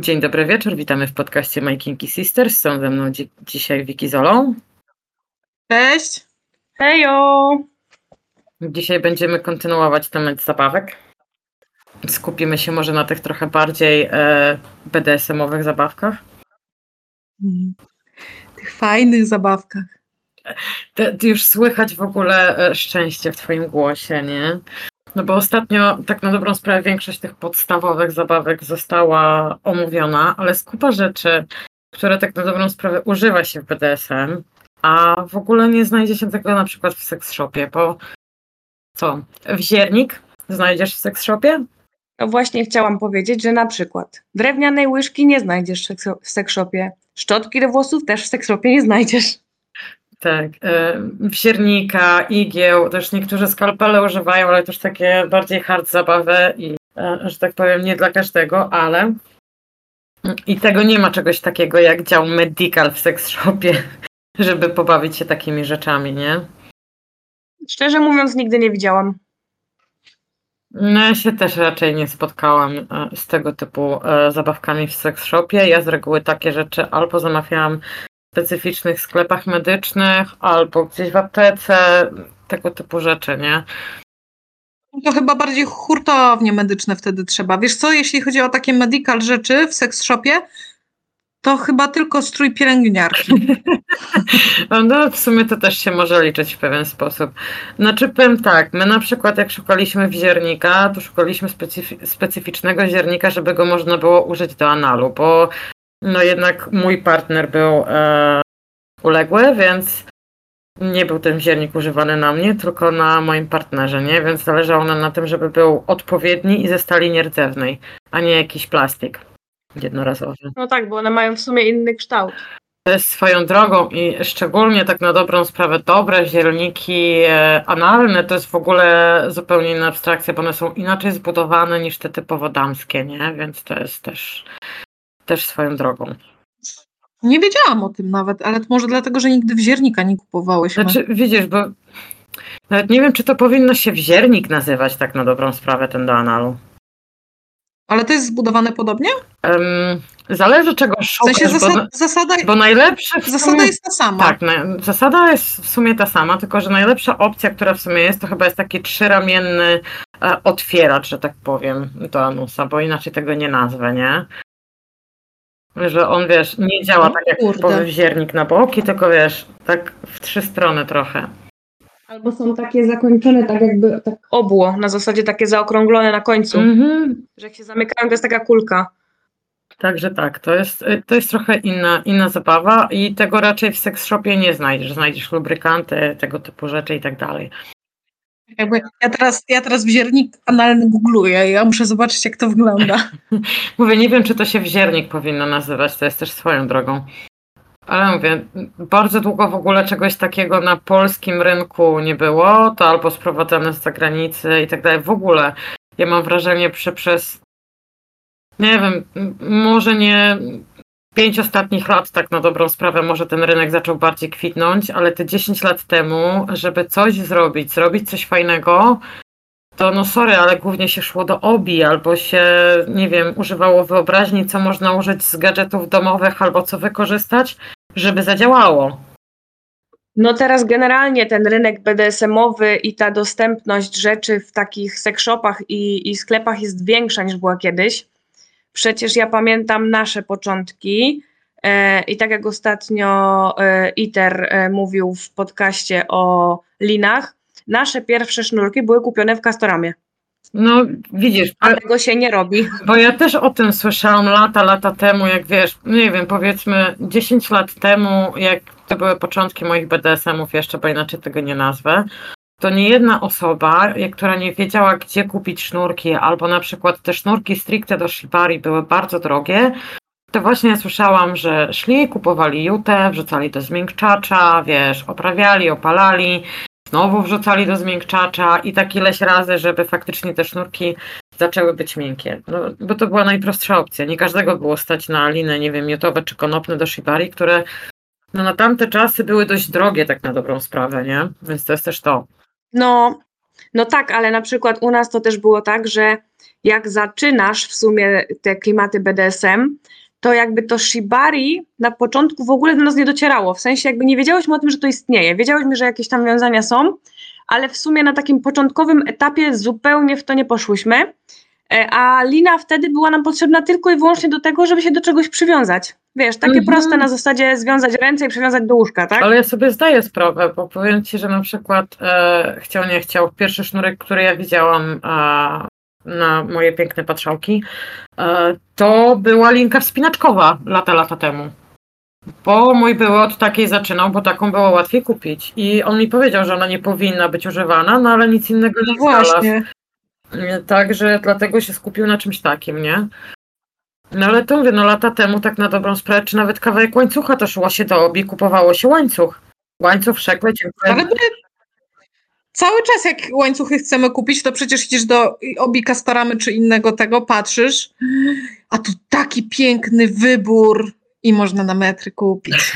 Dzień dobry wieczór, witamy w podcaście My Kinky Sisters. Są ze mną dzi- dzisiaj Wiki Zolą. Cześć. Hejo! Dzisiaj będziemy kontynuować temat zabawek. Skupimy się może na tych trochę bardziej e, BDSM-owych zabawkach. Mm. Tych fajnych zabawkach. Te, ty już słychać w ogóle e, szczęście w twoim głosie, nie? No bo ostatnio, tak na dobrą sprawę, większość tych podstawowych zabawek została omówiona, ale jest kupa rzeczy, które tak na dobrą sprawę używa się w BDSM, a w ogóle nie znajdzie się tego na przykład w seks shopie, bo co? Wziernik znajdziesz w seks shopie? No właśnie chciałam powiedzieć, że na przykład drewnianej łyżki nie znajdziesz w sekszopie. Szczotki do włosów też w sekszopie nie znajdziesz. Tak, e, wziernika, igieł, też niektórzy skalpele używają, ale też takie bardziej hard zabawy i, e, że tak powiem, nie dla każdego, ale i tego nie ma czegoś takiego jak dział medical w sex shopie, żeby pobawić się takimi rzeczami, nie? Szczerze mówiąc, nigdy nie widziałam. No ja się też raczej nie spotkałam e, z tego typu e, zabawkami w sex shopie. Ja z reguły takie rzeczy albo zamawiałam specyficznych sklepach medycznych, albo gdzieś w aptece, tego typu rzeczy, nie? To chyba bardziej hurtownie medyczne wtedy trzeba. Wiesz co, jeśli chodzi o takie medical rzeczy w seks shopie, to chyba tylko strój pielęgniarki. No w sumie to też się może liczyć w pewien sposób. Znaczy powiem tak, my na przykład jak szukaliśmy wziernika, to szukaliśmy specyfi- specyficznego ziernika, żeby go można było użyć do analu, bo no jednak mój partner był e, uległy, więc nie był ten wziernik używany na mnie, tylko na moim partnerze, nie? Więc zależało nam na tym, żeby był odpowiedni i ze stali nierdzewnej, a nie jakiś plastik jednorazowy. No tak, bo one mają w sumie inny kształt. To jest swoją drogą i szczególnie tak na dobrą sprawę dobre zielniki e, analne to jest w ogóle zupełnie inna abstrakcja, bo one są inaczej zbudowane niż te typowo damskie, nie? Więc to jest też, też swoją drogą. Nie wiedziałam o tym nawet, ale to może dlatego, że nigdy wziernika nie kupowałyśmy. Znaczy, widzisz, bo nawet nie wiem, czy to powinno się wziernik nazywać tak na dobrą sprawę ten do analu. Ale to jest zbudowane podobnie? Em, zależy czego W szukasz, sensie bo, zasada, zasada, bo najlepsze w zasada sumie- jest ta sama. Tak, na, zasada jest w sumie ta sama, tylko że najlepsza opcja, która w sumie jest, to chyba jest taki trzyramienny e, otwieracz, że tak powiem, do anusa, bo inaczej tego nie nazwę, nie? Że on, wiesz, nie działa O tak jak kurde. typowy wziernik na boki, tylko wiesz, tak w trzy strony trochę. Albo są takie zakończone tak jakby tak obło, na zasadzie takie zaokrąglone na końcu, Mhm. że jak się zamykają, to jest taka kulka. Także tak, to jest, to jest trochę inna, inna zabawa i tego raczej w seks shopie nie znajdziesz. Znajdziesz lubrykanty, tego typu rzeczy i tak dalej. Jakby ja, teraz, ja teraz wziernik analny googluję. Ja muszę zobaczyć, jak to wygląda. Mówię, nie wiem, czy to się wziernik powinno nazywać, to jest też swoją drogą. Ale mówię, bardzo długo w ogóle czegoś takiego na polskim rynku nie było, to albo sprowadzane z zagranicy i tak dalej. W ogóle ja mam wrażenie, że przez, nie wiem, może nie pięć ostatnich lat, tak na dobrą sprawę, może ten rynek zaczął bardziej kwitnąć, ale te 10 lat temu, żeby coś zrobić, zrobić coś fajnego, to no sorry, ale głównie się szło do obi, albo się, nie wiem, używało wyobraźni, co można użyć z gadżetów domowych, albo co wykorzystać, żeby zadziałało. No teraz generalnie ten rynek BDSM-owy i ta dostępność rzeczy w takich sekszopach i, i sklepach jest większa niż była kiedyś. Przecież ja pamiętam nasze początki e, i tak jak ostatnio e, ITER e, mówił w podcaście o linach, nasze pierwsze sznurki były kupione w Castoramie, No widzisz, a ale, tego się nie robi. bo ja też o tym słyszałam lata, lata temu, jak wiesz, nie wiem, powiedzmy 10 lat temu, jak to były początki moich BDSM-ów jeszcze, bo inaczej tego nie nazwę, to nie jedna osoba, która nie wiedziała, gdzie kupić sznurki, albo na przykład te sznurki stricte do shibari były bardzo drogie, to właśnie słyszałam, że szli, kupowali jutę, wrzucali do zmiękczacza, wiesz, oprawiali, opalali, znowu wrzucali do zmiękczacza i tak ileś razy, żeby faktycznie te sznurki zaczęły być miękkie. No, bo to była najprostsza opcja. Nie każdego było stać na liny, nie wiem, miotowe czy konopne do shibari, które no, na tamte czasy były dość drogie tak na dobrą sprawę, nie? Więc to jest też to. No, No tak, ale na przykład u nas to też było tak, że jak zaczynasz w sumie te klimaty BDSM, to jakby to shibari na początku w ogóle do nas nie docierało. W sensie jakby nie wiedziałyśmy o tym, że to istnieje. Wiedziałyśmy, że jakieś tam wiązania są, ale w sumie na takim początkowym etapie zupełnie w to nie poszłyśmy. E, a lina wtedy była nam potrzebna tylko i wyłącznie do tego, żeby się do czegoś przywiązać. Wiesz, takie Mhm. proste na zasadzie związać ręce i przywiązać do łóżka, tak? Ale ja sobie zdaję sprawę, bo powiem ci, że na przykład e, chciał, nie chciał, pierwszy sznurek, który ja widziałam e, na moje piękne patrzałki, e, to była linka wspinaczkowa lata, lata temu. Bo mój były od takiej zaczynał, bo taką było łatwiej kupić. I on mi powiedział, że ona nie powinna być używana, no ale nic innego nie znalazł. Także dlatego się skupił na czymś takim, nie? No ale to mówię, no lata temu tak na dobrą sprawę, czy nawet kawałek łańcucha to szło się do obi, kupowało się łańcuch. Łańcuch wszekle, dziękuję. Ale my cały czas jak łańcuchy chcemy kupić, to przecież idziesz do Obika Staramy czy innego tego, patrzysz, a tu taki piękny wybór i można na metry kupić.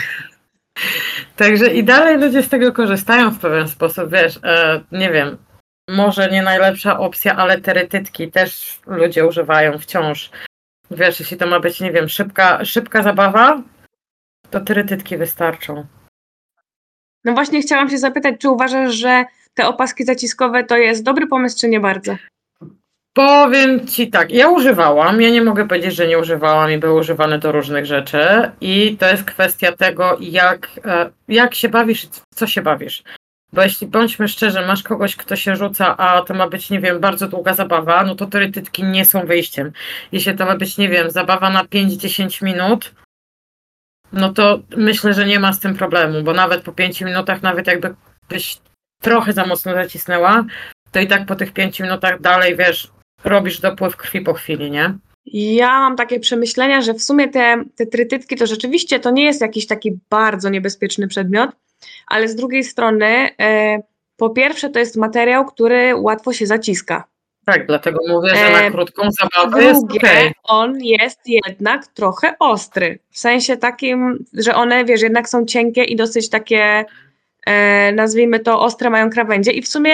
Także i dalej ludzie z tego korzystają w pewien sposób, wiesz, e, nie wiem, może nie najlepsza opcja, ale terytytki też ludzie używają wciąż. Wiesz, jeśli to ma być, nie wiem, szybka, szybka zabawa, to terytytki wystarczą. No właśnie chciałam się zapytać, czy uważasz, że te opaski zaciskowe to jest dobry pomysł, czy nie bardzo? Powiem ci tak, ja używałam, ja nie mogę powiedzieć, że nie używałam i były używane do różnych rzeczy i to jest kwestia tego, jak, e, jak się bawisz, co się bawisz. Bo jeśli bądźmy szczerzy, masz kogoś, kto się rzuca, a to ma być, nie wiem, bardzo długa zabawa, no to teoretyki nie są wyjściem. Jeśli to ma być, nie wiem, zabawa na 5-10 minut, no to myślę, że nie ma z tym problemu, bo nawet po 5 minutach, nawet jakby byś trochę za mocno zacisnęła, to i tak po tych 5 minutach dalej, wiesz, robisz dopływ krwi po chwili, nie? Ja mam takie przemyślenia, że w sumie te, te trytytki to rzeczywiście to nie jest jakiś taki bardzo niebezpieczny przedmiot, ale z drugiej strony, e, po pierwsze, to jest materiał, który łatwo się zaciska. Tak, dlatego mówię, że na E, krótką Po zabawę jest drugie, okej. on jest jednak trochę ostry. W sensie takim, że one, wiesz, jednak są cienkie i dosyć takie, e, nazwijmy to, ostre mają krawędzie. I w sumie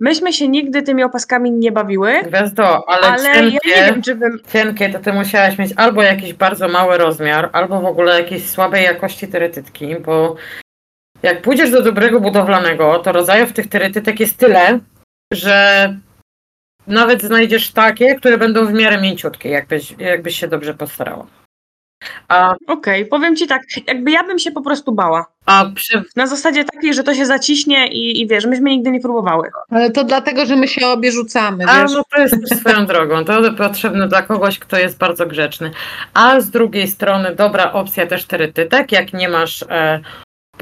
myśmy się nigdy tymi opaskami nie bawiły, Gwiazdo, ale, ale ja cienkie, nie wiem, czy bym. cienkie to ty musiałaś mieć albo jakiś bardzo mały rozmiar, albo w ogóle jakiejś słabej jakości teretytki, bo jak pójdziesz do dobrego budowlanego, to rodzajów tych teretytek jest tyle, że nawet znajdziesz takie, które będą w miarę mięciutkie, jakbyś, jakbyś się dobrze postarała. A, Okej, powiem ci tak, jakby ja bym się po prostu bała. a przy Na zasadzie takiej, że to się zaciśnie i, i wiesz, myśmy nigdy nie próbowały. Ale to dlatego, że my się obie rzucamy, A wiesz. no to jest swoją drogą. To potrzebne dla kogoś, kto jest bardzo grzeczny. A z drugiej strony dobra opcja też terytytek, jak nie masz e,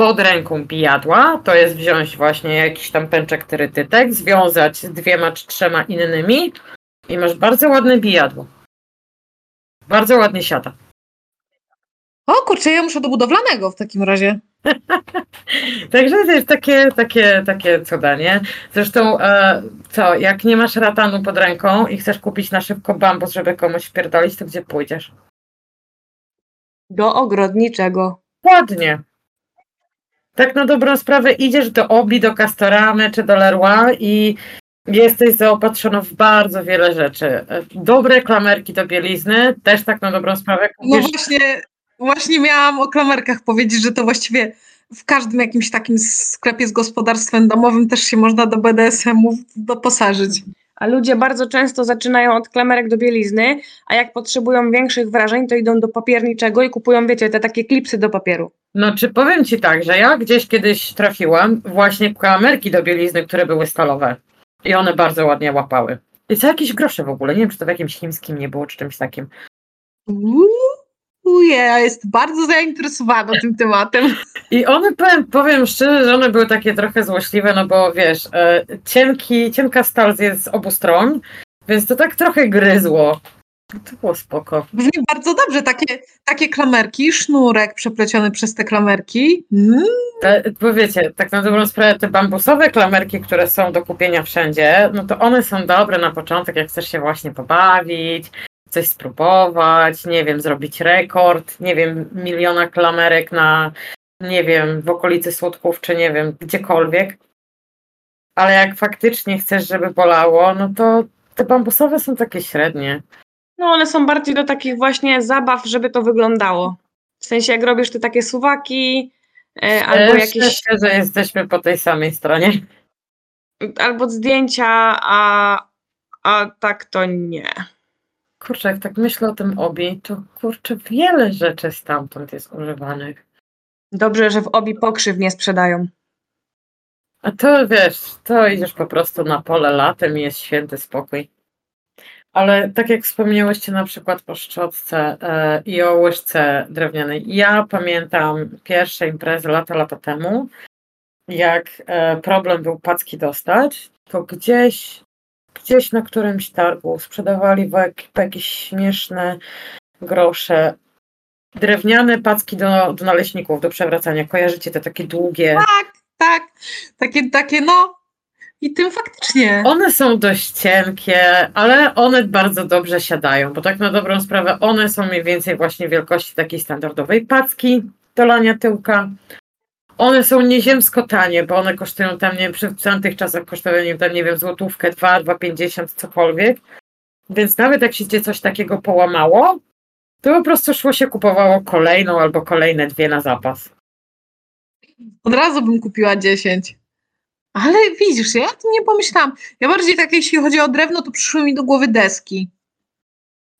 pod ręką bijadła, to jest wziąć właśnie jakiś tam pęczek terytytek, związać z dwiema czy trzema innymi i masz bardzo ładne bijadło. Bardzo ładnie siada. O kurczę, ja muszę do budowlanego w takim razie. Także to jest takie, takie, takie cuda, nie? Zresztą, e, co, jak nie masz ratanu pod ręką i chcesz kupić na szybko bambus, żeby komuś wpierdolić, to gdzie pójdziesz? Do ogrodniczego. Ładnie. Tak na dobrą sprawę idziesz do Obi, do Castoramy czy do Leroy i jesteś zaopatrzona w bardzo wiele rzeczy. Dobre klamerki do bielizny, też tak na dobrą sprawę No kupisz. właśnie, właśnie miałam o klamerkach powiedzieć, że to właściwie w każdym jakimś takim sklepie z gospodarstwem domowym też się można do BDSM-u doposażyć. A ludzie bardzo często zaczynają od klamerek do bielizny, a jak potrzebują większych wrażeń, to idą do papierniczego i kupują, wiecie, te takie klipsy do papieru. No czy powiem ci tak, że ja gdzieś kiedyś trafiłam właśnie klamerki do bielizny, które były stalowe i one bardzo ładnie łapały. I za jakieś grosze w ogóle, nie wiem czy to w jakimś chińskim nie było, czy czymś takim. Uuu, ja jest bardzo zainteresowana tym tematem. I one, powiem, powiem szczerze, że one były takie trochę złośliwe, no bo wiesz, e, cienki, cienka stal jest z obu stron, więc to tak trochę gryzło. To było spoko. Brzmi bardzo dobrze, takie, takie klamerki, sznurek przepleciony przez te klamerki. Mm. E, Bo wiecie, tak na dobrą sprawę, te bambusowe klamerki, które są do kupienia wszędzie, no to one są dobre na początek, jak chcesz się właśnie pobawić, coś spróbować, nie wiem, zrobić rekord, nie wiem, miliona klamerek na, nie wiem, w okolicy Słodków, czy nie wiem, gdziekolwiek. Ale jak faktycznie chcesz, żeby bolało, no to te bambusowe są takie średnie. No one są bardziej do takich właśnie zabaw, żeby to wyglądało. W sensie jak robisz te takie suwaki, e, albo jakieś, Myślę, że jesteśmy po tej samej stronie. albo zdjęcia, a, a tak to nie. Kurczę, jak tak myślę o tym obi, to kurczę, wiele rzeczy stamtąd jest używanych. Dobrze, że w obi pokrzyw nie sprzedają. A to wiesz, to idziesz po prostu na pole latem i jest święty spokój. Ale tak jak wspomniałyście na przykład o szczotce e, i o łyżce drewnianej. Ja pamiętam pierwsze imprezy lata, lata temu, jak e, problem był packi dostać, to gdzieś, gdzieś na którymś targu sprzedawali w jakieś śmieszne grosze drewniane packi do, do naleśników, do przewracania. Kojarzycie te takie długie? Tak, takie, takie no. I tym faktycznie. One są dość cienkie, ale one bardzo dobrze siadają, bo tak na dobrą sprawę one są mniej więcej właśnie wielkości takiej standardowej packi do lania tyłka. One są nieziemsko tanie, bo one kosztują tam, nie wiem, przy- tamtych czasach kosztowały, nie, tam, nie wiem, złotówkę, dwa, dwa pięćdziesiąt, cokolwiek. Więc nawet jak się gdzie coś takiego połamało, to po prostu szło się kupowało kolejną albo kolejne dwie na zapas. Od razu bym kupiła 10. Ale widzisz, ja o tym nie pomyślałam. Ja bardziej tak, jeśli chodzi o drewno, to przyszły mi do głowy deski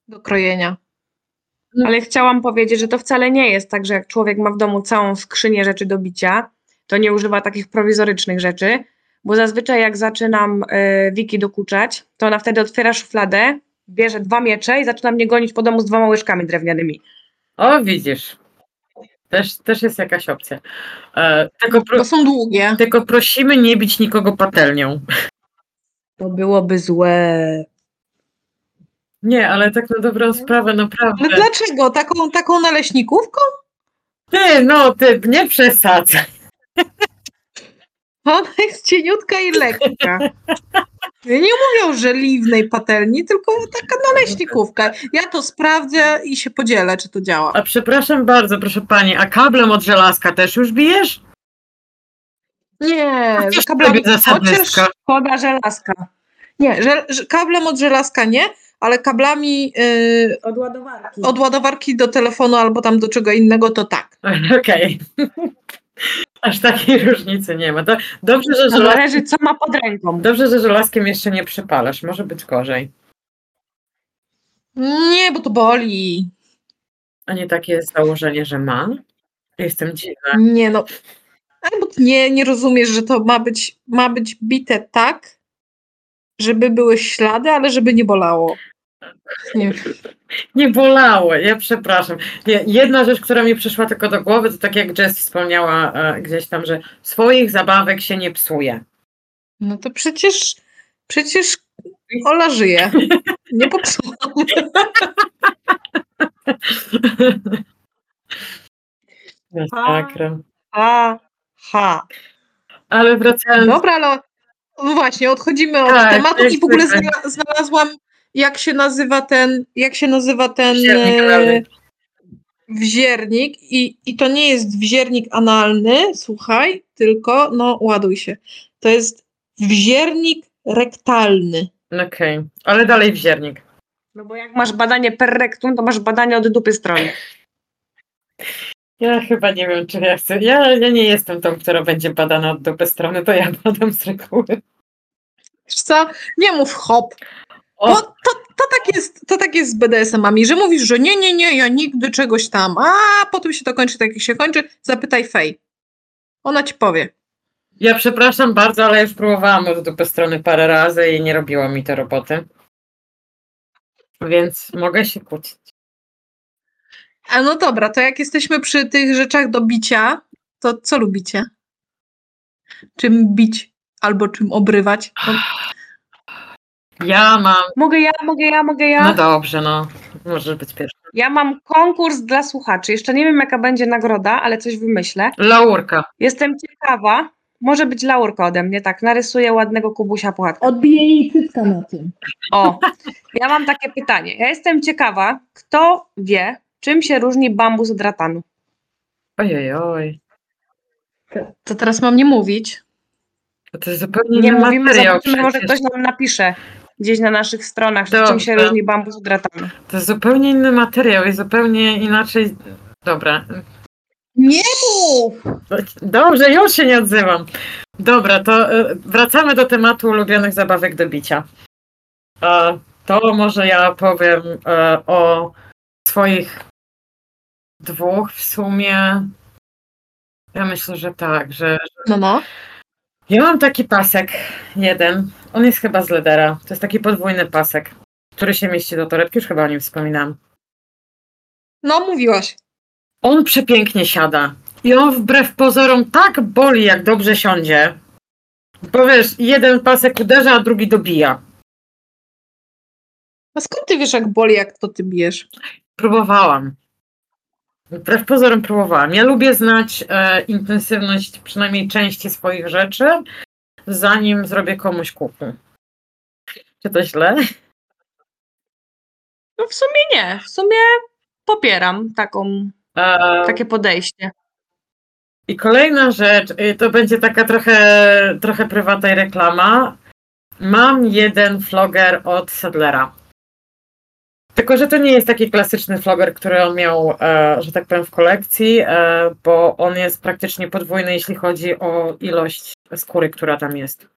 do krojenia. Ale chciałam powiedzieć, że to wcale nie jest tak, że jak człowiek ma w domu całą skrzynię rzeczy do bicia, to nie używa takich prowizorycznych rzeczy, bo zazwyczaj jak zaczynam y, Wiki dokuczać, to ona wtedy otwiera szufladę, bierze dwa miecze i zaczyna mnie gonić po domu z dwoma łyżkami drewnianymi. O, widzisz. Też, też jest jakaś opcja. E, tylko, pro, Bo są długie. tylko prosimy nie bić nikogo patelnią. To byłoby złe. Nie, ale tak na dobrą sprawę, naprawdę. Ale dlaczego? Taką, taką naleśnikówką? Ty, no, ty, nie przesadzaj. Ona jest cieniutka i lekka. Nie mówią, że liwnej patelni, tylko taka naleśnikówka. Ja to sprawdzę i się podzielę, czy to działa. A przepraszam bardzo, proszę pani, a kablem od żelazka też już bijesz? Nie, kablem, chociaż, Szkoda żelazka. nie, że, że kablem od żelazka nie, ale kablami yy, Od ładowarki. od ładowarki do telefonu albo tam do czego innego, to tak. Okej. Aż takiej różnicy nie ma. To dobrze, że, To żelaz... zależy, co ma pod ręką. dobrze, że żelazkiem jeszcze nie przypalasz. Może być gorzej. Nie, bo to boli. A nie takie jest założenie, że ma? Jestem dziwna. Nie no. Albo nie, nie rozumiesz, że to ma być, ma być bite tak, żeby były ślady, ale żeby nie bolało. Nie. Nie bolało, ja przepraszam. Nie, Jedna rzecz, która mi przyszła tylko do głowy, to tak jak Jess wspomniała e, gdzieś tam, że swoich zabawek się nie psuje. No to przecież, przecież Ola żyje. Nie popsułam. Masakra. Aha. Ale wracając, Dobra, ale no właśnie, odchodzimy od Tak, tematu i w ogóle zwykle. zna- znalazłam, jak się nazywa ten, jak się nazywa ten Wziernik e, wziernik i, i to nie jest wziernik analny, słuchaj, tylko, no ładuj się, to jest wziernik rektalny. okej, ale dalej wziernik. No bo jak masz badanie per rectum, to masz badanie od dupy strony. Ja chyba nie wiem, czy ja chcę. Ja, ja nie jestem tą, która będzie badana od dupy strony, to ja badam z reguły. Wiesz co, nie mów hop, Bo to, to, tak jest, to tak jest z BDSM-ami, że mówisz, że nie, nie, nie, ja nigdy czegoś tam, a potem się to kończy tak, jak się kończy, zapytaj Fej. Ona ci powie. ja przepraszam bardzo, ale już próbowałam od dupy strony parę razy i nie robiło mi to roboty. Więc mogę się kłócić. A no dobra, to jak jesteśmy przy tych rzeczach do bicia, to co lubicie? Czym bić albo czym obrywać? No, Ja mam. Mogę ja, mogę ja, mogę ja. No dobrze, no. Możesz być pierwszy. Ja mam konkurs dla słuchaczy. Jeszcze nie wiem, jaka będzie nagroda, ale coś wymyślę. Laurka. Jestem ciekawa. Może być laurka ode mnie, tak. Narysuję ładnego kubusia puchatka. Odbije jej cycka na tym. O, ja mam takie pytanie. Ja jestem ciekawa, kto wie, czym się różni bambus od ratanu? Ojej, oj. To teraz mam nie mówić. To jest zupełnie Nie inny mówimy, zobaczymy, może ktoś nam napisze gdzieś na naszych stronach, że czym Dobrze. się różni bambus od ratanu. To jest zupełnie inny materiał i zupełnie inaczej. Dobra. Nie mów! Dobrze, już się nie odzywam. Dobra, to e, wracamy do tematu ulubionych zabawek do bicia. E, To może ja powiem e, o swoich dwóch w sumie. Ja myślę, że tak, że No, no. Ja mam taki pasek, jeden. On jest chyba z ledera. To jest taki podwójny pasek, który się mieści do torebki, już chyba o nim wspominałam. No, mówiłaś. On przepięknie siada. I on wbrew pozorom tak boli, jak dobrze siądzie. Bo wiesz, jeden pasek uderza, a drugi dobija. A skąd ty wiesz, jak boli, jak to ty bijesz? Próbowałam. Wbrew pozorom próbowałam. Ja lubię znać e, intensywność przynajmniej części swoich rzeczy, zanim zrobię komuś kupu. Czy to źle? No w sumie nie, w sumie popieram taką, E, takie podejście. I kolejna rzecz, y, to będzie taka trochę, trochę prywatna reklama. Mam jeden floger od Sadlera. Tylko, że to nie jest taki klasyczny floger, który on miał, e, że tak powiem, w kolekcji, e, bo on jest praktycznie podwójny, jeśli chodzi o ilość skóry, która tam jest.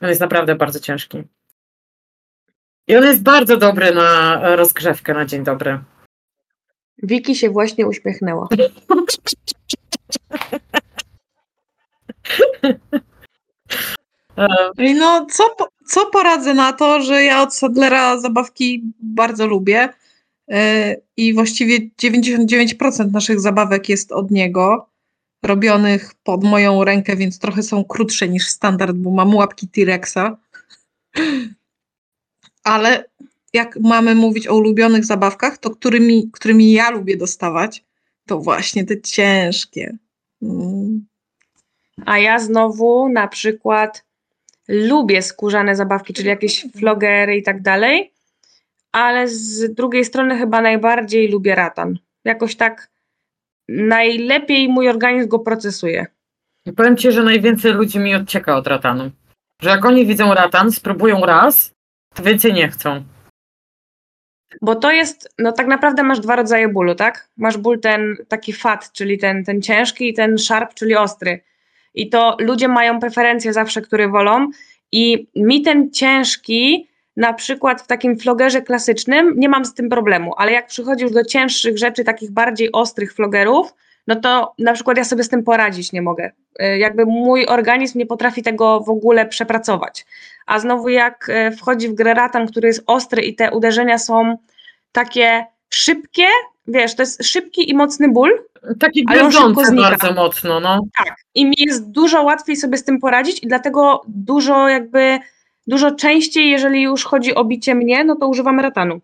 On jest naprawdę bardzo ciężki. I on jest bardzo dobry na rozgrzewkę na dzień dobry. Wiki się właśnie uśmiechnęła. E, I No, co, co poradzę na to, że ja od Sadlera zabawki bardzo lubię yy, i właściwie 99% naszych zabawek jest od niego, robionych pod moją rękę, więc trochę są krótsze niż standard, bo mam łapki T-Rexa. Ale jak mamy mówić o ulubionych zabawkach, to którymi, którymi ja lubię dostawać, to właśnie te ciężkie. Mm. A ja znowu na przykład lubię skórzane zabawki, czyli jakieś flogery i tak dalej, ale z drugiej strony chyba najbardziej lubię ratan. Jakoś tak najlepiej mój organizm go procesuje. I powiem ci, że najwięcej ludzi mi odcieka od ratanu. Że jak oni widzą ratan, spróbują raz, to więcej nie chcą. Bo to jest, no tak naprawdę masz dwa rodzaje bólu, tak? Masz ból ten taki fat, czyli ten, ten ciężki i ten sharp, czyli ostry. I to ludzie mają preferencje zawsze, które wolą i mi ten ciężki, na przykład w takim flogerze klasycznym, nie mam z tym problemu, ale jak przychodzi już do cięższych rzeczy, takich bardziej ostrych flogerów, no to na przykład ja sobie z tym poradzić nie mogę. Y, Jakby mój organizm nie potrafi tego w ogóle przepracować. A znowu jak y, wchodzi w grę ratan, który jest ostry i te uderzenia są takie szybkie, wiesz, to jest szybki i mocny ból, Taki znika. bardzo mocno, no. tak, i mi jest dużo łatwiej sobie z tym poradzić i dlatego dużo jakby, dużo częściej, jeżeli już chodzi o bicie mnie, no to używam ratanu.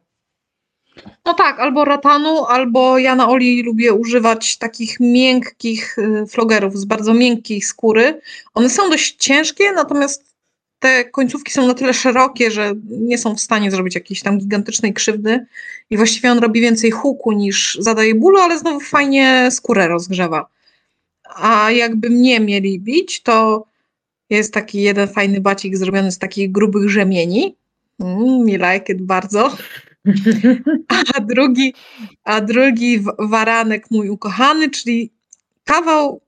No tak, albo ratanu, albo ja na Oli lubię używać takich miękkich y, flogerów z bardzo miękkiej skóry. One są dość ciężkie, natomiast te końcówki są na tyle szerokie, że nie są w stanie zrobić jakiejś tam gigantycznej krzywdy i właściwie on robi więcej huku niż zadaje bólu, ale znowu fajnie skórę rozgrzewa. A jakby mnie mieli bić, to jest taki jeden fajny bacik zrobiony z takich grubych rzemieni. Mm, me like it bardzo. A drugi, a drugi waranek mój ukochany, czyli kawał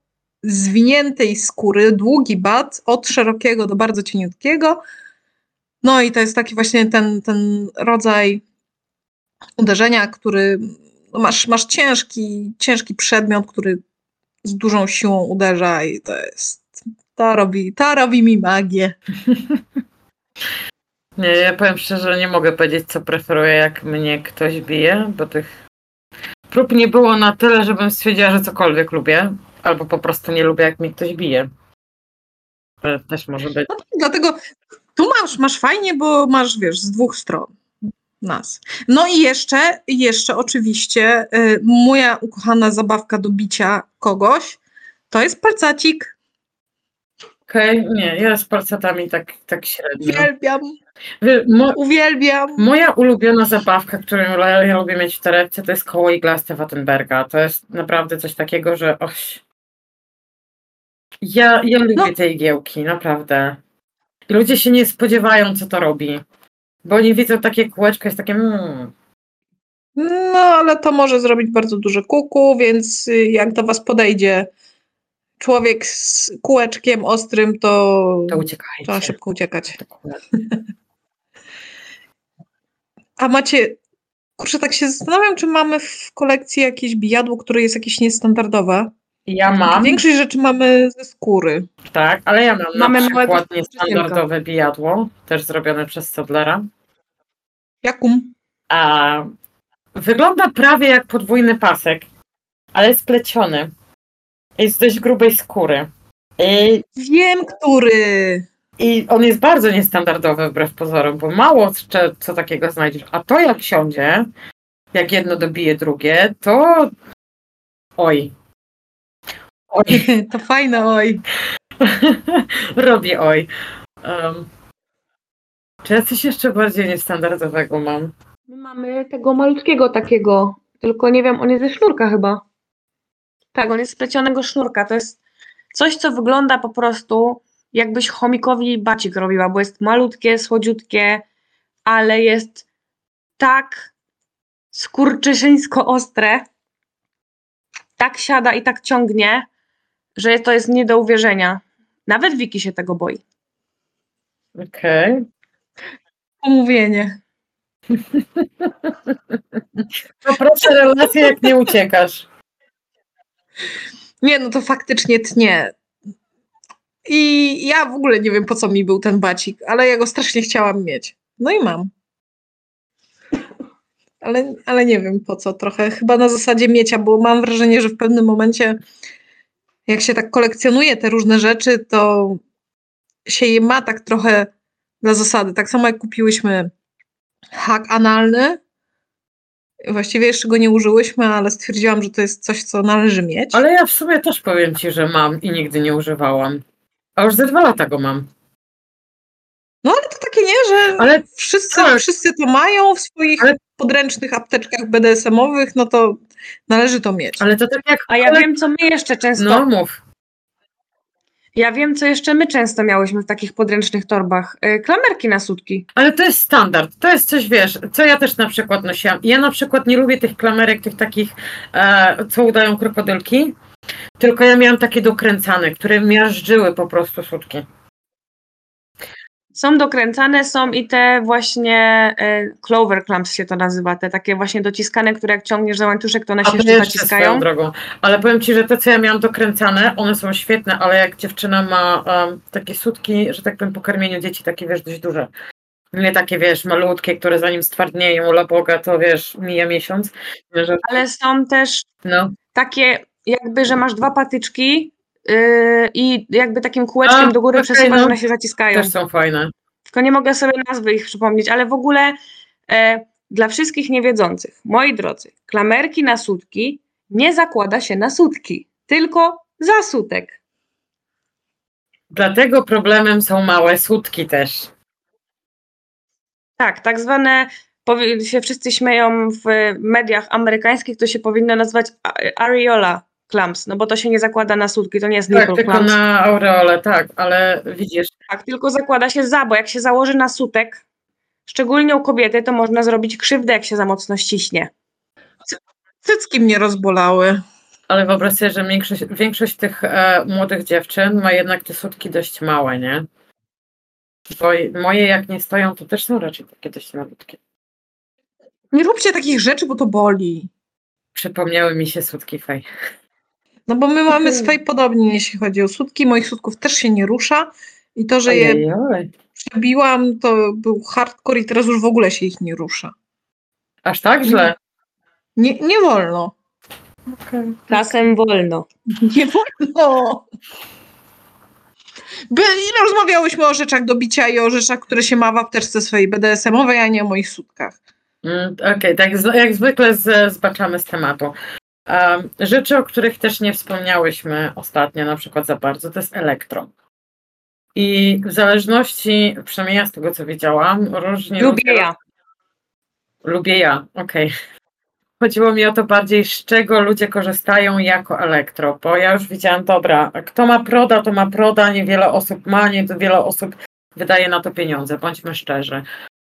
zwiniętej skóry, długi bat, od szerokiego do bardzo cieniutkiego. No i to jest taki właśnie ten, ten rodzaj uderzenia, który no masz, masz ciężki, ciężki przedmiot, który z dużą siłą uderza i to jest, to robi, to robi mi magię. Nie, ja powiem szczerze, nie mogę powiedzieć, co preferuję, jak mnie ktoś bije, bo tych prób nie było na tyle, żebym stwierdziła, że cokolwiek lubię, albo po prostu nie lubię, jak mnie ktoś bije. To też może być. No tak, dlatego tu masz, masz fajnie, bo masz, wiesz, z dwóch stron nas. No i jeszcze, jeszcze oczywiście y, moja ukochana zabawka do bicia kogoś to jest palcacik. Okej, nie, ja z palcetami tak, tak średnio. Uwielbiam, Wie- Mo, uwielbiam. moja ulubiona zabawka, którą ja, lubię mieć w torebce, to jest koło iglaste Wattenberga. To jest naprawdę coś takiego, że oś. Ja, ja lubię No. te igiełki, naprawdę. Ludzie się nie spodziewają, co to robi. Bo oni widzą takie kółeczko, jest takie mm. No, ale to może zrobić bardzo duże kuku, więc y, jak do was podejdzie człowiek z kółeczkiem ostrym, to To uciekajcie. trzeba szybko uciekać. A macie, kurczę, tak się zastanawiam, czy mamy w kolekcji jakieś bijadło, które jest jakieś niestandardowe. Ja mam, Większość rzeczy mamy ze skóry. tak, ale ja mam Mamy na przykład niestandardowe bijadło, też zrobione przez Soblera. Jakum? A wygląda prawie jak podwójny pasek, ale jest pleciony. Jest dość grubej skóry. I, Wiem, który. I on jest bardzo niestandardowy wbrew pozorom, bo mało co, co takiego znajdziesz. A to jak siądzie, jak jedno dobije drugie, to oj. Oj, To fajne, oj. robię oj. Um, czy ja coś jeszcze bardziej niestandardowego mam? My mamy tego malutkiego takiego, tylko nie wiem, on jest ze sznurka chyba. Tak, on jest z plecionego sznurka. To jest coś, co wygląda po prostu jakbyś chomikowi bacik robiła, bo jest malutkie, słodziutkie, ale jest tak skurczyszyńsko ostre, tak siada i tak ciągnie, że to jest nie do uwierzenia. Nawet Wiki się tego boi. Okej. Pomówienie. To proszę relacje, jak nie uciekasz. Nie, no to faktycznie tnie. I ja w ogóle nie wiem, po co mi był ten bacik, ale ja go strasznie chciałam mieć. No i mam. Ale, ale nie wiem po co, trochę chyba na zasadzie miecia, bo mam wrażenie, że w pewnym momencie, jak się tak kolekcjonuje te różne rzeczy, to się je ma tak trochę dla zasady. Tak samo jak kupiłyśmy hak analny. Właściwie jeszcze go nie użyłyśmy, ale stwierdziłam, że to jest coś, co należy mieć. Ale ja w sumie też powiem ci, że mam i nigdy nie używałam. A już ze dwa lata go mam. No ale to takie nie, że Ale wszyscy, tak. wszyscy to mają w swoich Ale- podręcznych apteczkach BDSM-owych, no to należy to mieć. Ale to tak jak. A ja ale- wiem, co my jeszcze często No mów. Ja wiem, co jeszcze my często miałyśmy w takich podręcznych torbach. Y, Klamerki na sutki. Ale to jest standard. To jest coś, wiesz, co ja też na przykład nosiłam. Ja na przykład nie lubię tych klamerek, tych takich, e, co udają krokodylki. Tylko ja miałam takie dokręcane, które miażdżyły po prostu sutki. Są dokręcane, są i te właśnie y, clover clamps się to nazywa, te takie właśnie dociskane, które jak ciągniesz za łańcuszek, to one się jeszcze naciskają. drogą. Ale powiem ci, że te, co ja miałam dokręcane, one są świetne, ale jak dziewczyna ma um, takie sutki, że tak powiem, po karmieniu dzieci, takie wiesz, dość duże. Nie takie, wiesz, malutkie, które zanim stwardnieją, la Boga, to wiesz, mija miesiąc. Że, Ale są też no. takie jakby, że masz dwa patyczki y, i jakby takim kółeczkiem A, do góry przesuwasz, no. one się zaciskają. Też są fajne. Tylko nie mogę sobie nazwy ich przypomnieć, ale w ogóle e, dla wszystkich niewiedzących, moi drodzy, klamerki na sutki nie zakłada się na sutki, tylko za sutek. Dlatego problemem są małe sutki też. Tak, tak zwane, się wszyscy śmieją w mediach amerykańskich, to się powinno nazywać a- areola clamps, no bo to się nie zakłada na sutki, to nie jest Tak, nipple tylko clamps. na aureole, tak, ale widzisz, Tak, tylko zakłada się za, bo jak się założy na sutek, szczególnie u kobiety, to można zrobić krzywdę, jak się za mocno ściśnie. Cycki mnie rozbolały. ale wyobraź sobie, że większość, większość tych e, młodych dziewczyn ma jednak te sutki dość małe, nie? Bo moje jak nie stoją, to też są raczej takie dość malutkie. Nie róbcie takich rzeczy, bo to boli. Przypomniały mi się sutki fej. No bo my mamy swoje podobnie, jeśli chodzi o sutki. Moich sutków też się nie rusza. I to, że je przebiłam, to był hardcore i teraz już w ogóle się ich nie rusza. Aż tak źle? Nie, nie wolno. Okej. Czasem wolno. Nie wolno. By, rozmawiałyśmy o rzeczach do bicia i o rzeczach, które się ma w apteczce swojej BDSM-owej, a nie o moich sutkach. Mm, Okej, tak z- jak zwykle z, zbaczamy z tematu. Rzeczy, o których też nie wspomniałyśmy ostatnio, na przykład za bardzo, to jest elektro. I w zależności, przynajmniej ja z tego co wiedziałam, różnie. Lubię ja. Lubię ja, okej. chodziło mi o to bardziej, z czego ludzie korzystają jako elektro, bo ja już widziałam, dobra, kto ma proda, to ma proda, niewiele osób ma, niewiele osób wydaje na to pieniądze, bądźmy szczerzy.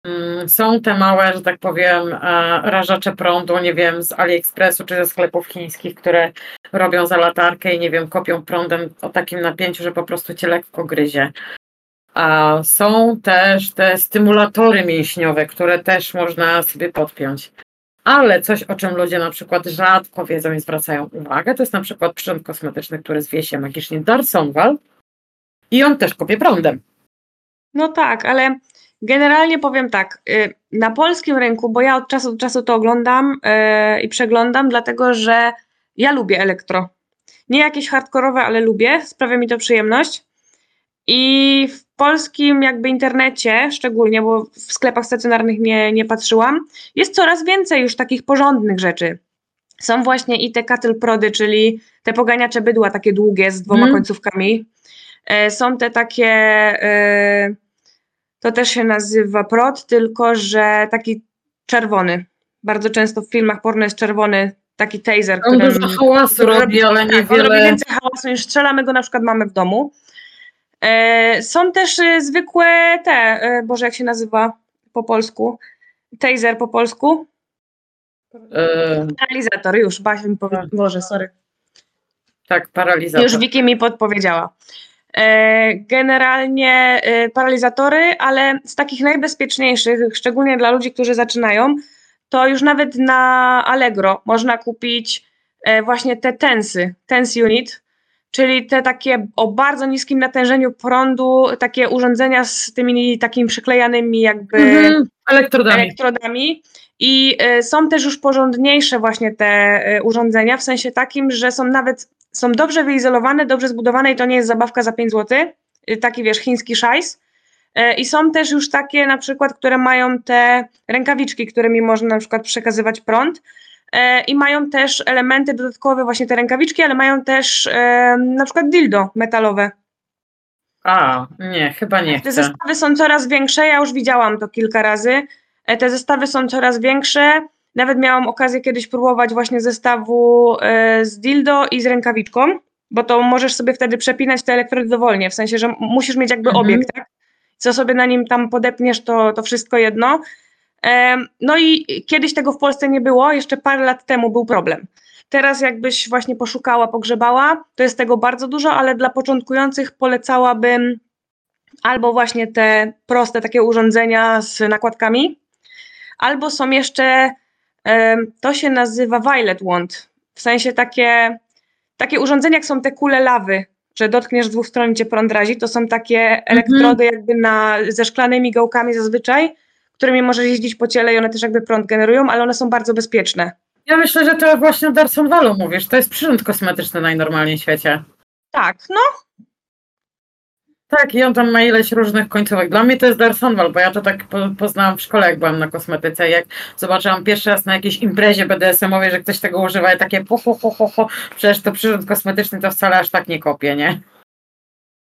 Mm, są te małe, że tak powiem, e, rażacze prądu, nie wiem, z AliExpressu czy ze sklepów chińskich, które robią za latarkę i nie wiem, kopią prądem o takim napięciu, że po prostu cię lekko gryzie. A są też te stymulatory mięśniowe, które też można sobie podpiąć. Ale coś, o czym ludzie na przykład rzadko wiedzą i zwracają uwagę, to jest na przykład przyrząd kosmetyczny, który zwie się magicznie Darsonval i on też kopie prądem. No tak, ale generalnie powiem tak, y, na polskim rynku, bo ja od czasu do czasu to oglądam yy, i przeglądam, dlatego że ja lubię elektro. Nie jakieś hardkorowe, ale lubię, sprawia mi to przyjemność. I w polskim jakby internecie, szczególnie, bo w sklepach stacjonarnych nie, nie patrzyłam, jest coraz więcej już takich porządnych rzeczy. Są właśnie i te cattle prody, czyli te poganiacze bydła takie długie z dwoma mm. końcówkami. E, są te takie, e, to też się nazywa prod, tylko że taki czerwony. Bardzo często w filmach porno jest czerwony taki taser, On dużo hałasu robi, ale niewiele... Tak, on robi więcej hałasu niż strzelamy go na przykład mamy w domu. E, są też e, zwykłe te, e, Boże, jak się nazywa po polsku? Taser po polsku? Paralizator, już, Basia mi powie, tak. Boże, sorry. Tak, paralizator. Już Wiki mi podpowiedziała. Generalnie paralizatory, ale z takich najbezpieczniejszych, szczególnie dla ludzi, którzy zaczynają, to już nawet na Allegro można kupić właśnie te tensy, tens unit, czyli te takie o bardzo niskim natężeniu prądu, takie urządzenia z tymi takimi przyklejanymi jakby mhm, elektrodami. elektrodami. I y, są też już porządniejsze właśnie te y, urządzenia, w sensie takim, że są nawet, są dobrze wyizolowane, dobrze zbudowane i to nie jest zabawka za 5 zł, y, taki wiesz, chiński szajs. I są też już takie na przykład, które mają te rękawiczki, którymi można na przykład przekazywać prąd. E, i mają też elementy dodatkowe, właśnie te rękawiczki, ale mają też e, na przykład dildo metalowe. A, nie, chyba nie. Te chcę. zestawy są coraz większe, ja już widziałam to kilka razy. E, te zestawy są coraz większe. Nawet miałam okazję kiedyś próbować właśnie zestawu z dildo i z rękawiczką, bo to możesz sobie wtedy przepinać te elektrody dowolnie, w sensie, że musisz mieć jakby mhm. obiekt, tak? Co sobie na nim tam podepniesz, to, to wszystko jedno. No i kiedyś tego w Polsce nie było, jeszcze parę lat temu był problem. Teraz jakbyś właśnie poszukała, pogrzebała, to jest tego bardzo dużo, ale dla początkujących polecałabym albo właśnie te proste takie urządzenia z nakładkami, albo są jeszcze, to się nazywa Violet Wand, w sensie takie, takie urządzenia, jak są te kule lawy, że dotkniesz dwóch stron i cię prąd razi, to są takie mhm. elektrody jakby na, ze szklanymi gałkami zazwyczaj, którymi możesz jeździć po ciele i one też jakby prąd generują, ale one są bardzo bezpieczne. Ja myślę, że to właśnie o Darson Valu mówisz. To jest przyrząd kosmetyczny najnormalniej w świecie. Tak, no. Tak, i on tam ma ileś różnych końcówek. Dla mnie to jest Darsonwal, bo ja to tak poznałam w szkole, jak byłam na kosmetyce. Jak zobaczyłam pierwszy raz na jakiejś imprezie BDSM-owej, że ktoś tego używa i takie po, ho, ho, ho, ho, przecież to przyrząd kosmetyczny to wcale aż tak nie kopie, nie?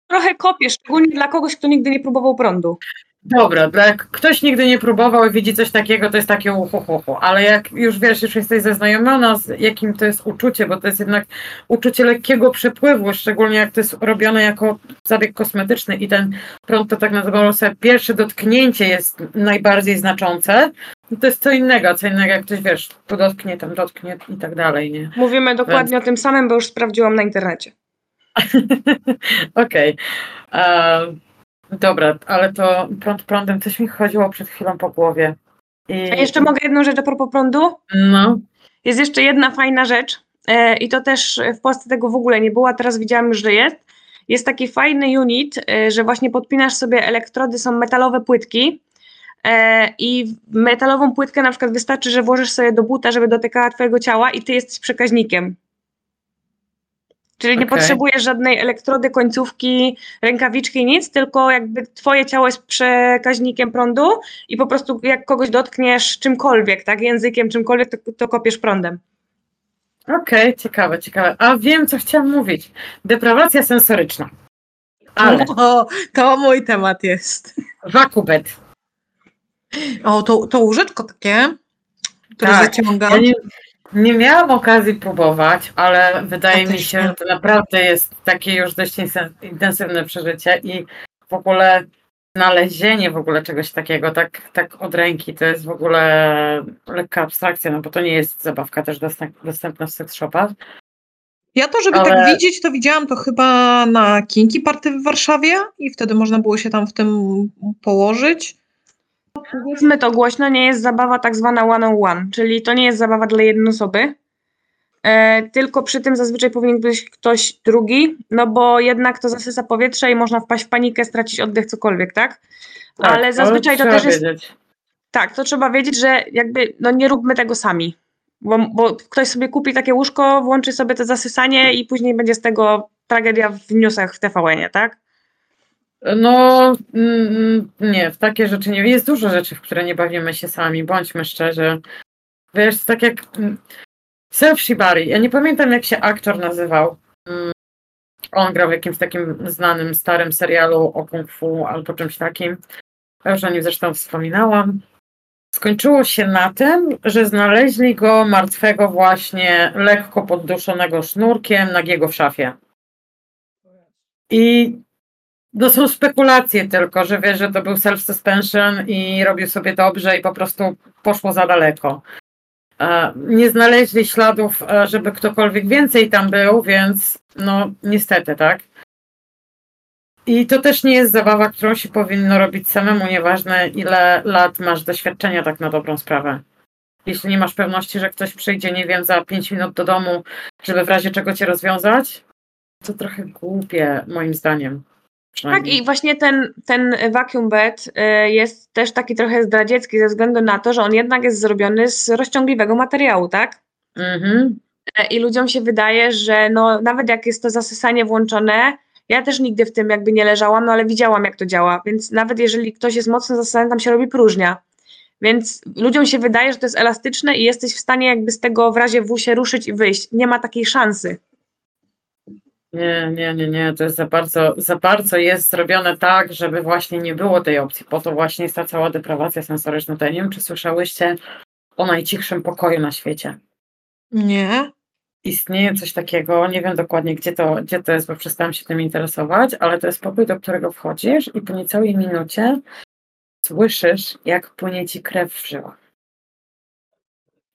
Trochę kopie, szczególnie dla kogoś, kto nigdy nie próbował prądu. Dobra, jak ktoś nigdy nie próbował i widzi coś takiego, to jest takie uhu, ale jak już wiesz, już jesteś zaznajomiona z jakim to jest uczucie, bo to jest jednak uczucie lekkiego przepływu, szczególnie jak to jest robione jako zabieg kosmetyczny i ten prąd to tak nazywamy sobie pierwsze dotknięcie jest najbardziej znaczące, no to jest co innego, co innego jak ktoś wiesz, tu dotknie, tam dotknie i tak dalej, nie? Mówimy dokładnie Więc... o tym samym, bo już sprawdziłam na internecie. Okej. Okay. Dobra, ale to prąd prądem coś mi chodziło przed chwilą po głowie. I... A jeszcze mogę jedną rzecz a propos prądu? No. Jest jeszcze jedna fajna rzecz e, i to też w Polsce tego w ogóle nie było, a teraz widziałam już, że jest. Jest taki fajny unit, e, że właśnie podpinasz sobie elektrody, są metalowe płytki e, i metalową płytkę na przykład wystarczy, że włożysz sobie do buta, żeby dotykała twojego ciała i ty jesteś przekaźnikiem. Czyli nie okay. potrzebujesz żadnej elektrody, końcówki, rękawiczki, nic, tylko jakby twoje ciało jest przekaźnikiem prądu i po prostu jak kogoś dotkniesz czymkolwiek, tak, językiem, czymkolwiek, to, to kopiesz prądem. Okej, okay, ciekawe, ciekawe. A wiem, co chciałam mówić. Deprawacja sensoryczna. Ale... O, to mój temat jest. Wakubet. O, to, to łóżeczko takie, które tak. zaciąga. Ja nie, Nie miałam okazji próbować, ale wydaje mi się, że to naprawdę jest takie już dość intensywne przeżycie i w ogóle znalezienie w ogóle czegoś takiego, tak, tak od ręki, to jest w ogóle lekka abstrakcja, no bo to nie jest zabawka też dostęp, dostępna w sex shopach. Ja to, żeby Ale- tak widzieć, to widziałam to chyba na Kinki Party w Warszawie i wtedy można było się tam w tym położyć. Powiedzmy to głośno, nie jest zabawa tak zwana one-on-one, czyli to nie jest zabawa dla jednej osoby, e, tylko przy tym zazwyczaj powinien być ktoś drugi, no bo jednak to zasysa powietrze i można wpaść w panikę, stracić oddech, cokolwiek, tak? Tak, Ale zazwyczaj to trzeba też jest wiedzieć. Tak, to trzeba wiedzieć, że jakby no nie róbmy tego sami. Bo, bo ktoś sobie kupi takie łóżko, włączy sobie to zasysanie i później będzie z tego tragedia w newsach w TVN-ie, tak? No, mm, nie, w takie rzeczy nie. Jest dużo rzeczy, w które nie bawimy się sami, bądźmy szczerzy. Wiesz, tak jak mm, Self Shibari. Ja nie pamiętam, jak się aktor nazywał. Mm, On grał w jakimś takim znanym, starym serialu o kung fu albo czymś takim. Ja już o nim zresztą wspominałam. Skończyło się na tym, że znaleźli go martwego właśnie, lekko podduszonego sznurkiem, nagiego w szafie. I to są spekulacje tylko, że wiesz, że to był self-suspension i robił sobie dobrze i po prostu poszło za daleko. E, Nie znaleźli śladów, e, żeby ktokolwiek więcej tam był, więc no niestety, tak? I to też nie jest zabawa, którą się powinno robić samemu, nieważne ile lat masz doświadczenia tak na dobrą sprawę. Jeśli nie masz pewności, że ktoś przyjdzie, nie wiem, za 5 minut do domu, żeby w razie czego cię rozwiązać, to trochę głupie, moim zdaniem. Tak, i właśnie ten, ten vacuum bed y, jest też taki trochę zdradziecki ze względu na to, że on jednak jest zrobiony z rozciągliwego materiału, tak? Mhm. E, I ludziom się wydaje, że no, nawet jak jest to zasysanie włączone, ja też nigdy w tym jakby nie leżałam, no ale widziałam jak to działa, więc nawet jeżeli ktoś jest mocno zasysany, tam się robi próżnia. Więc ludziom się wydaje, że to jest elastyczne i jesteś w stanie jakby z tego w razie W się ruszyć i wyjść. Nie ma takiej szansy. Nie, nie, nie, nie, to jest za bardzo, za bardzo jest zrobione tak, żeby właśnie nie było tej opcji. Po to właśnie jest ta cała deprawacja sensoryczna. To ja nie wiem, czy słyszałyście o najcichszym pokoju na świecie. Nie. Istnieje coś takiego, nie wiem dokładnie gdzie to, gdzie to jest, bo przestałam się tym interesować, ale to jest pokój, do którego wchodzisz i po niecałej minucie słyszysz, jak płynie ci krew w żyłach.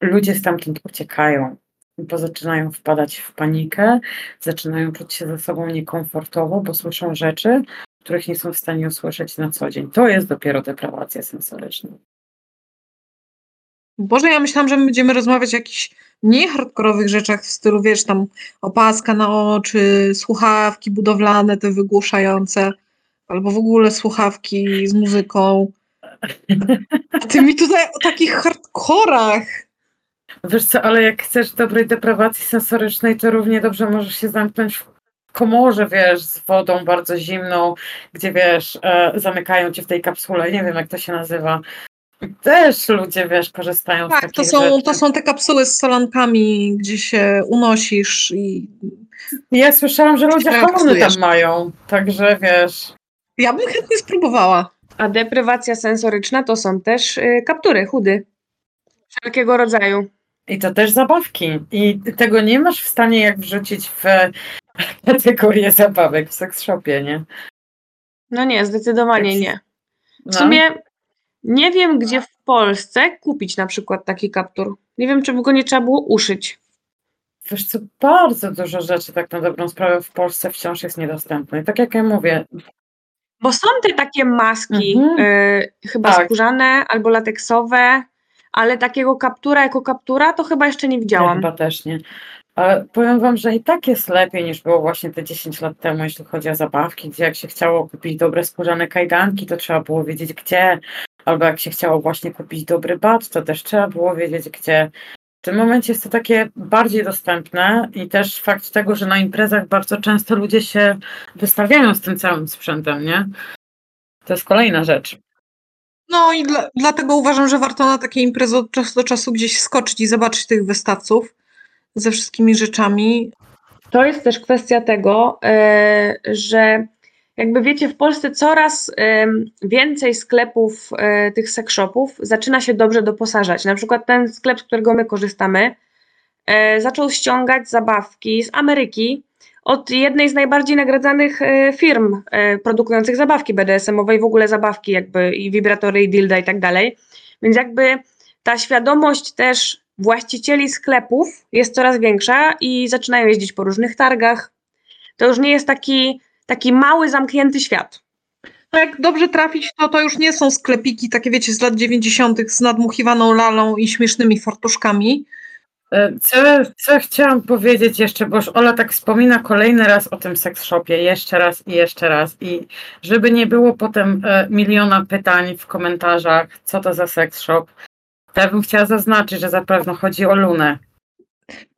Ludzie stamtąd uciekają, bo zaczynają wpadać w panikę, zaczynają czuć się ze sobą niekomfortowo, bo słyszą rzeczy, których nie są w stanie usłyszeć na co dzień. To jest dopiero deprawacja sensoryczna. Boże, ja myślałam, że my będziemy rozmawiać o jakichś mniej hardkorowych rzeczach w stylu, wiesz, tam opaska na oczy, słuchawki budowlane, te wygłuszające, albo w ogóle słuchawki z muzyką. A ty mi tutaj o takich hardkorach. Wiesz co, ale jak chcesz dobrej deprawacji sensorycznej, to równie dobrze możesz się zamknąć w komorze, wiesz, z wodą bardzo zimną, gdzie wiesz, e, zamykają cię w tej kapsule, nie wiem jak to się nazywa. Też ludzie, wiesz, korzystają z Tak, takich to są, rzeczy. to są te kapsuły z solankami, gdzie się unosisz i Ja słyszałam, że ludzie hormony tam mają, także wiesz. ja bym chętnie spróbowała. A deprywacja sensoryczna to są też y, kaptury, chudy. Wszelkiego rodzaju. I to też zabawki. I tego nie masz w stanie jak wrzucić w kategorię zabawek w seks shopie, nie? No nie, zdecydowanie nie. W No. sumie nie wiem, gdzie w Polsce kupić na przykład taki kaptur. Nie wiem, czy by go nie trzeba było uszyć. Wiesz co, bardzo dużo rzeczy tak na dobrą sprawę w Polsce wciąż jest niedostępne. I tak jak ja mówię, Bo są te takie maski, Mhm. y, chyba Tak. skórzane albo lateksowe, ale takiego kaptura jako kaptura to chyba jeszcze nie ja widziałam. chyba też nie. Ale powiem wam, że i tak jest lepiej niż było właśnie te 10 lat temu, jeśli chodzi o zabawki, gdzie jak się chciało kupić dobre skórzane kajdanki, to trzeba było wiedzieć gdzie, albo jak się chciało właśnie kupić dobry bat, to też trzeba było wiedzieć gdzie. W tym momencie jest to takie bardziej dostępne i też fakt tego, że na imprezach bardzo często ludzie się wystawiają z tym całym sprzętem, nie? To jest kolejna rzecz. No i dla, dlatego uważam, że warto na takie imprezy od czasu do czasu gdzieś skoczyć i zobaczyć tych wystawców ze wszystkimi rzeczami. To jest też kwestia tego, e, że jakby wiecie, w Polsce coraz em, więcej sklepów e, tych sex shopów zaczyna się dobrze doposażać. Na przykład ten sklep, z którego my korzystamy, e, zaczął ściągać zabawki z Ameryki od jednej z najbardziej nagradzanych e, firm e, produkujących zabawki BDSM-owe i w ogóle zabawki jakby i wibratory i dilda i tak dalej. Więc jakby ta świadomość też właścicieli sklepów jest coraz większa i zaczynają jeździć po różnych targach. To już nie jest taki, taki mały, zamknięty świat. No jak dobrze trafić, to to już nie są sklepiki takie, wiecie, z lat 90. z nadmuchiwaną lalą i śmiesznymi fartuszkami. E, Co, co chciałam powiedzieć jeszcze, bo już Ola tak wspomina kolejny raz o tym seks shopie, jeszcze raz i jeszcze raz. I żeby nie było potem e, miliona pytań w komentarzach, co to za seks shop, to ja bym chciała zaznaczyć, że zapewne chodzi o Lunę.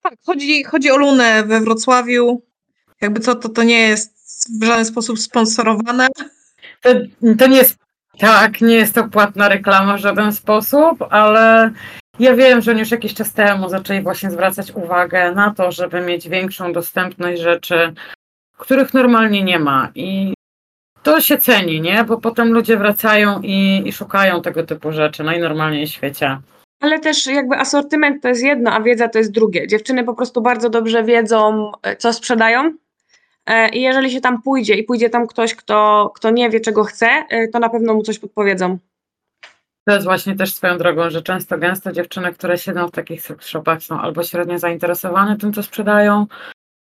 Tak, chodzi, chodzi o Lunę we Wrocławiu. Jakby co, to, to nie jest w żaden sposób sponsorowane. To, to nie jest tak, nie jest to płatna reklama w żaden sposób, ale ja wiem, że oni już jakiś czas temu zaczęli właśnie zwracać uwagę na to, żeby mieć większą dostępność rzeczy, których normalnie nie ma. I to się ceni, nie? Bo potem ludzie wracają i, i szukają tego typu rzeczy najnormalniej w świecie. Ale też jakby asortyment to jest jedno, a wiedza to jest drugie. Dziewczyny po prostu bardzo dobrze wiedzą, e, co sprzedają. e, I jeżeli się tam pójdzie i pójdzie tam ktoś, kto, kto nie wie, czego chce, e, to na pewno mu coś podpowiedzą. To jest właśnie też swoją drogą, że często gęsto dziewczyny, które siedzą w takich sex shopach są albo średnio zainteresowane tym, co sprzedają,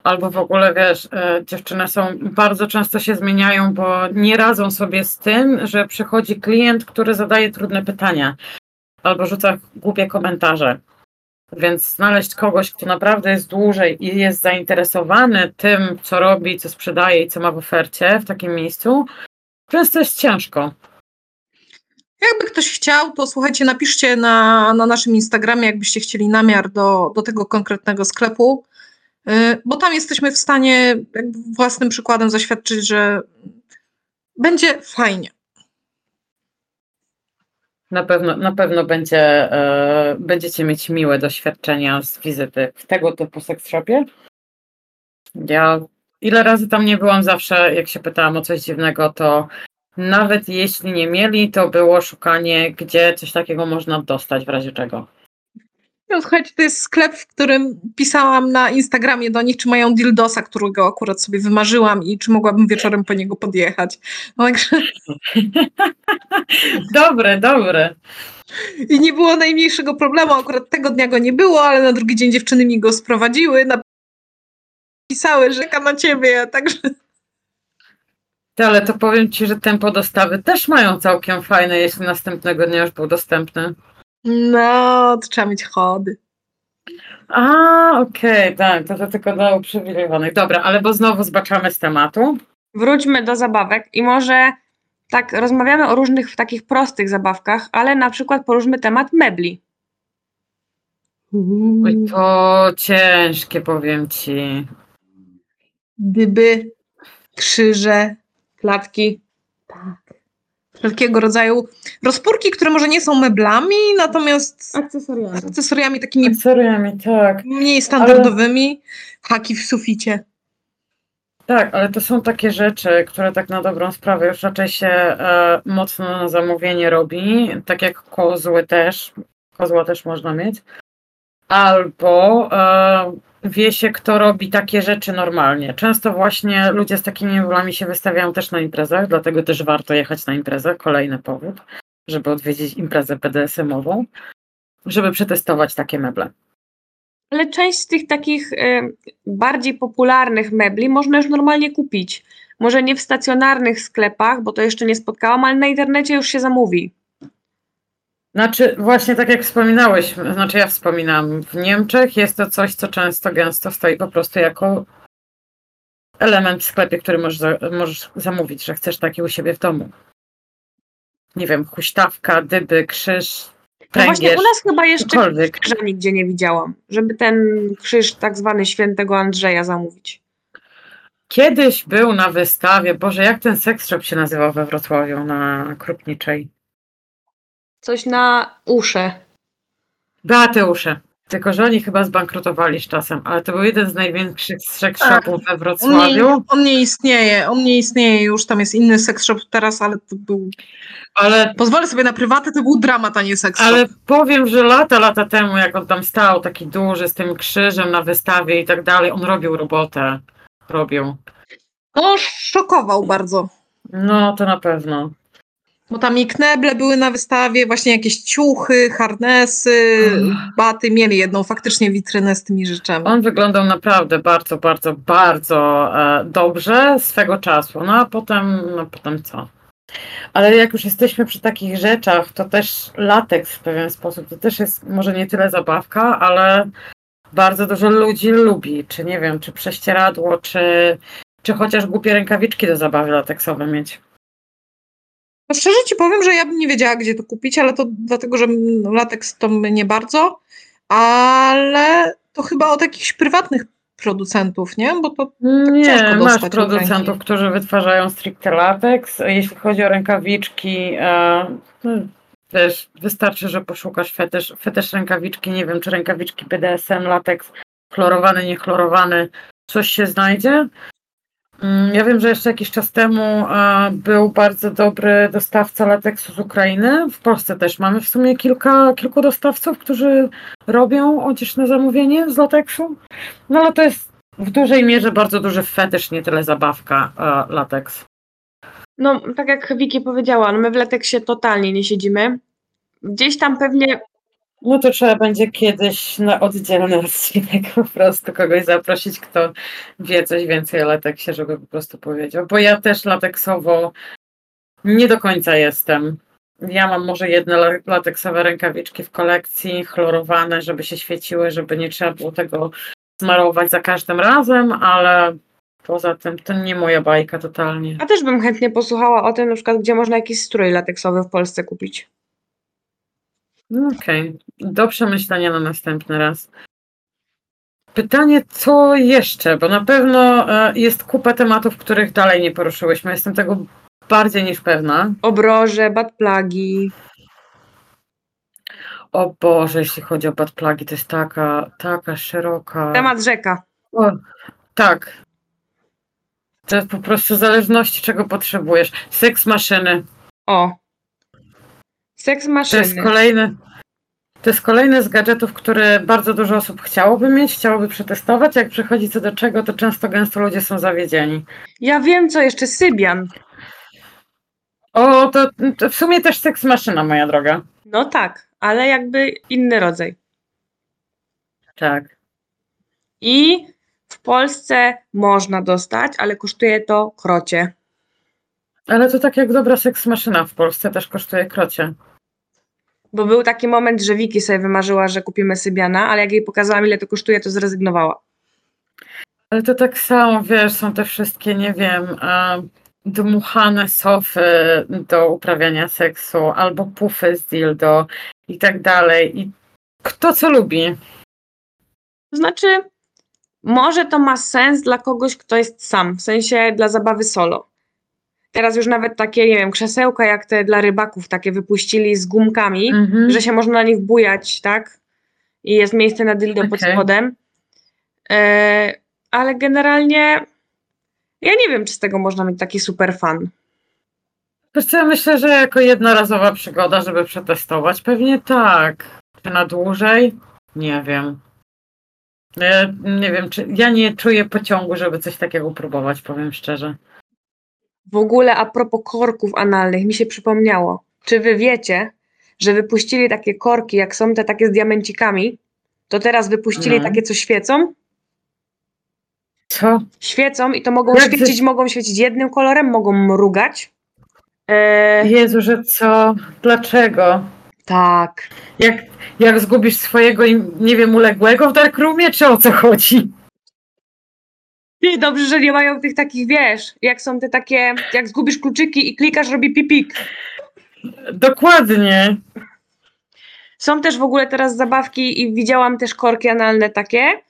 albo w ogóle wiesz, e, dziewczyny są bardzo często się zmieniają, bo nie radzą sobie z tym, że przychodzi klient, który zadaje trudne pytania albo rzuca głupie komentarze. Więc znaleźć kogoś, kto naprawdę jest dłużej i jest zainteresowany tym, co robi, co sprzedaje i co ma w ofercie w takim miejscu, często jest ciężko. Jakby ktoś chciał, to słuchajcie, napiszcie na, na naszym Instagramie, jakbyście chcieli namiar do, do tego konkretnego sklepu, y, bo tam jesteśmy w stanie własnym przykładem zaświadczyć, że będzie fajnie. Na pewno, na pewno będzie, e, będziecie mieć miłe doświadczenia z wizyty w tego typu seks shopie. Ja ile razy tam nie byłam, zawsze jak się pytałam o coś dziwnego, to nawet jeśli nie mieli, to było szukanie, gdzie coś takiego można dostać w razie czego. No, słuchajcie, to jest sklep, w którym pisałam na Instagramie do nich, czy mają dildosa, którego akurat sobie wymarzyłam i czy mogłabym wieczorem po niego podjechać. No, także Dobre, dobre. I nie było najmniejszego problemu. Akurat tego dnia go nie było, ale na drugi dzień dziewczyny mi go sprowadziły. Napisały, że czeka na ciebie. Także ale to powiem ci, że tempo dostawy też mają całkiem fajne, jeśli następnego dnia już był dostępny. no, to trzeba mieć chody. A, okej, tak, to, to tylko dla uprzywilejowanych. Dobra, ale bo znowu zbaczamy z tematu. Wróćmy do zabawek i może tak rozmawiamy o różnych takich prostych zabawkach, ale na przykład poruszmy temat mebli. Oj, to ciężkie, powiem ci. Dyby, krzyże, Klatki. tak. Wszelkiego rodzaju rozpórki, które może nie są meblami, natomiast Akcesoriami. akcesoriami takimi Akcesoriami, tak. mniej standardowymi. Haki w suficie. Tak, ale to są takie rzeczy, które tak na dobrą sprawę już raczej się e, mocno na zamówienie robi, tak jak kozły też. Kozła też można mieć. Albo e, wie się, kto robi takie rzeczy normalnie. Często właśnie ludzie z takimi meblami się wystawiają też na imprezach, dlatego też warto jechać na imprezę. Kolejny powód, żeby odwiedzić imprezę BDSM-ową, żeby przetestować takie meble. Ale część z tych takich y, bardziej popularnych mebli można już normalnie kupić. Może nie w stacjonarnych sklepach, bo to jeszcze nie spotkałam, ale na internecie już się zamówi. Znaczy, właśnie tak jak wspominałeś, znaczy ja wspominam, w Niemczech jest to coś, co często gęsto stoi po prostu jako element w sklepie, który możesz, możesz zamówić, że chcesz taki u siebie w domu. Nie wiem, huśtawka, dyby, krzyż, No właśnie u nas chyba jeszcze krzyża nigdzie nie widziałam, żeby ten krzyż tak zwany świętego Andrzeja zamówić. Kiedyś był na wystawie, Boże, jak ten seks shop się nazywał we Wrocławiu na Krupniczej? Coś na usze. Beateusze. Tylko, że oni chyba zbankrutowali z czasem, ale to był jeden z największych sex Tak. shopów we On nie, Wrocławiu. on nie istnieje, on nie istnieje już, tam jest inny sex shop teraz, ale to był... Ale, Pozwolę sobie na prywatę, to był dramat, a nie sex shop. ale powiem, że lata, lata temu, jak on tam stał, taki duży, z tym krzyżem na wystawie i tak dalej, on robił robotę. Robił. No, szokował bardzo. No, to na pewno. Bo tam i kneble były na wystawie, właśnie jakieś ciuchy, harnesy, baty. Mieli jedną faktycznie witrynę z tymi rzeczami. On wyglądał naprawdę bardzo, bardzo, bardzo e, dobrze swego czasu. No a potem, no potem co? Ale jak już jesteśmy przy takich rzeczach, to też lateks w pewien sposób, to też jest może nie tyle zabawka, ale bardzo dużo ludzi lubi. Czy nie wiem, czy prześcieradło, czy, czy chociaż głupie rękawiczki do zabawy lateksowe mieć. No szczerze ci powiem, że ja bym nie wiedziała, gdzie to kupić, ale to dlatego, że mm, lateks to my nie bardzo, ale to chyba od jakichś prywatnych producentów, nie? Bo to Nie, ciężko masz producentów, którzy wytwarzają stricte lateks. Jeśli chodzi o rękawiczki, e, no, wystarczy, że poszukasz fetesz, fetesz rękawiczki, nie wiem, czy rękawiczki BDSM, lateks, chlorowany, niechlorowany, coś się znajdzie. Mm, Ja wiem, że jeszcze jakiś czas temu był bardzo dobry dostawca lateksu z Ukrainy. W Polsce też mamy w sumie kilka, kilku dostawców, którzy robią odzież na zamówienie z lateksu. No ale to jest w dużej mierze bardzo duży fetysz, nie tyle zabawka, lateks. No, tak jak Wiki powiedziała, no my w lateksie totalnie nie siedzimy. Gdzieś tam pewnie, No to trzeba będzie kiedyś na oddzielny odcinek po prostu kogoś zaprosić, kto wie coś więcej o lateksie, żeby po prostu powiedział. Bo ja też lateksowo nie do końca jestem. Ja mam może jedne la- lateksowe rękawiczki w kolekcji, chlorowane, żeby się świeciły, żeby nie trzeba było tego smarować za każdym razem, ale poza tym to nie moja bajka totalnie. a też bym chętnie posłuchała o tym, na przykład, gdzie można jakiś strój lateksowy w Polsce kupić. Okej, do przemyślenia na następny raz. Pytanie, co jeszcze? Bo na pewno e, jest kupa tematów, których dalej nie poruszyłyśmy. Jestem tego bardziej niż pewna. Obroże, batplagi. O Boże, jeśli chodzi o badplagi, to jest taka, taka szeroka. Temat rzeka. O, tak. To jest po prostu w zależności, czego potrzebujesz. Seks maszyny. O. Seks To jest maszyny. kolejny. To jest kolejny z gadżetów, który bardzo dużo osób chciałoby mieć, chciałoby przetestować. Jak przychodzi co do czego, to często gęsto ludzie są zawiedzieni. Ja wiem, co jeszcze, Sybian. O, to, to w sumie też seks maszyna, moja droga. No tak, ale jakby inny rodzaj. Tak. I w Polsce można dostać, ale kosztuje to krocie. Ale to tak jak dobra seks maszyna w Polsce też kosztuje krocie. Bo był taki moment, że Wiki sobie wymarzyła, że kupimy Sybiana, ale jak jej pokazałam, ile to kosztuje, to zrezygnowała. Ale to tak samo, wiesz, są te wszystkie, nie wiem, dmuchane sofy do uprawiania seksu, albo pufy z dildo i tak dalej. I kto co lubi? To znaczy, może to ma sens dla kogoś, kto jest sam, w sensie dla zabawy solo. Teraz już nawet takie, nie wiem, krzesełka jak te dla rybaków, takie wypuścili z gumkami, Mhm. że się można na nich bujać, tak? I jest miejsce na dildo pod Okej. spodem. E, ale generalnie ja nie wiem, czy z tego można mieć taki super fan. Wiesz ja myślę, że jako jednorazowa przygoda, żeby przetestować, pewnie tak. Czy na dłużej? Nie wiem. Ja nie wiem, czy ja nie czuję pociągu, żeby coś takiego próbować, powiem szczerze. W ogóle a propos korków analnych, mi się przypomniało. Czy wy wiecie, że wypuścili takie korki, jak są te takie z diamencikami, to teraz wypuścili No. takie, co świecą? Co? Świecą i to mogą Jak świecić, mogą świecić jednym kolorem, mogą mrugać. E, Jezu, że co? Dlaczego? tak. Jak, jak zgubisz swojego, nie wiem, uległego w Darkroomie, czy o co chodzi? Ty, dobrze, że nie mają tych takich, wiesz, jak są te takie, jak zgubisz kluczyki i klikasz, robi pipik. Dokładnie. Są też w ogóle teraz zabawki i widziałam też korki analne takie,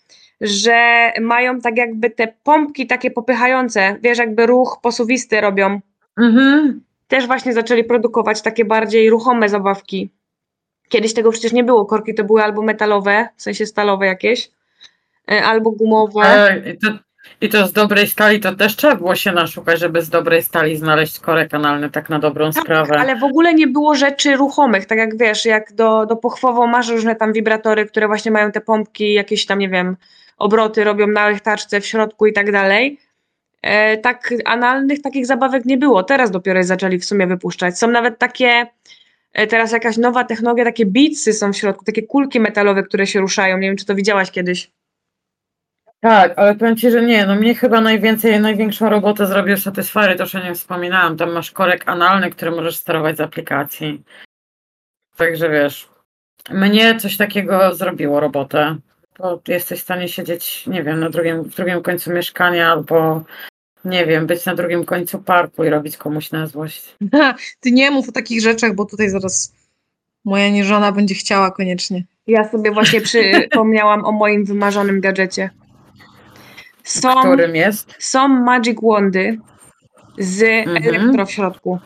że mają tak jakby te pompki takie popychające, wiesz, jakby ruch posuwisty robią. Mhm. Też właśnie zaczęli produkować takie bardziej ruchome zabawki. Kiedyś tego przecież nie było. Korki to były albo metalowe, w sensie stalowe jakieś, e, albo gumowe. I to, I to z dobrej stali to też trzeba było się naszukać, żeby z dobrej stali znaleźć korek analny, tak na dobrą Tak, sprawę. ale w ogóle nie było rzeczy ruchomych, tak jak wiesz, jak do, do pochwową masz różne tam wibratory, które właśnie mają te pompki, jakieś tam, nie wiem, obroty robią na łechtaczce w środku i tak dalej. E, tak analnych takich zabawek nie było, teraz dopiero zaczęli w sumie wypuszczać. Są nawet takie, e, teraz jakaś nowa technologia, takie beatsy są w środku, takie kulki metalowe, które się ruszają, nie wiem, czy to widziałaś kiedyś. Tak, ale powiem Ci, że nie, no mnie chyba najwięcej, największą robotę zrobił Satisfyer, to już o nim wspominałam, tam masz korek analny, który możesz sterować z aplikacji. Także wiesz, mnie coś takiego zrobiło robotę, bo jesteś w stanie siedzieć, nie wiem, na drugim, w drugim końcu mieszkania albo, nie wiem, być na drugim końcu parku i robić komuś na złość. Ty nie mów o takich rzeczach, bo tutaj zaraz moja nieżona będzie chciała koniecznie. Ja sobie właśnie przypomniałam o moim wymarzonym gadżecie. Są, Którym jest? są Magic Wandy z Mhm. elektro w środku.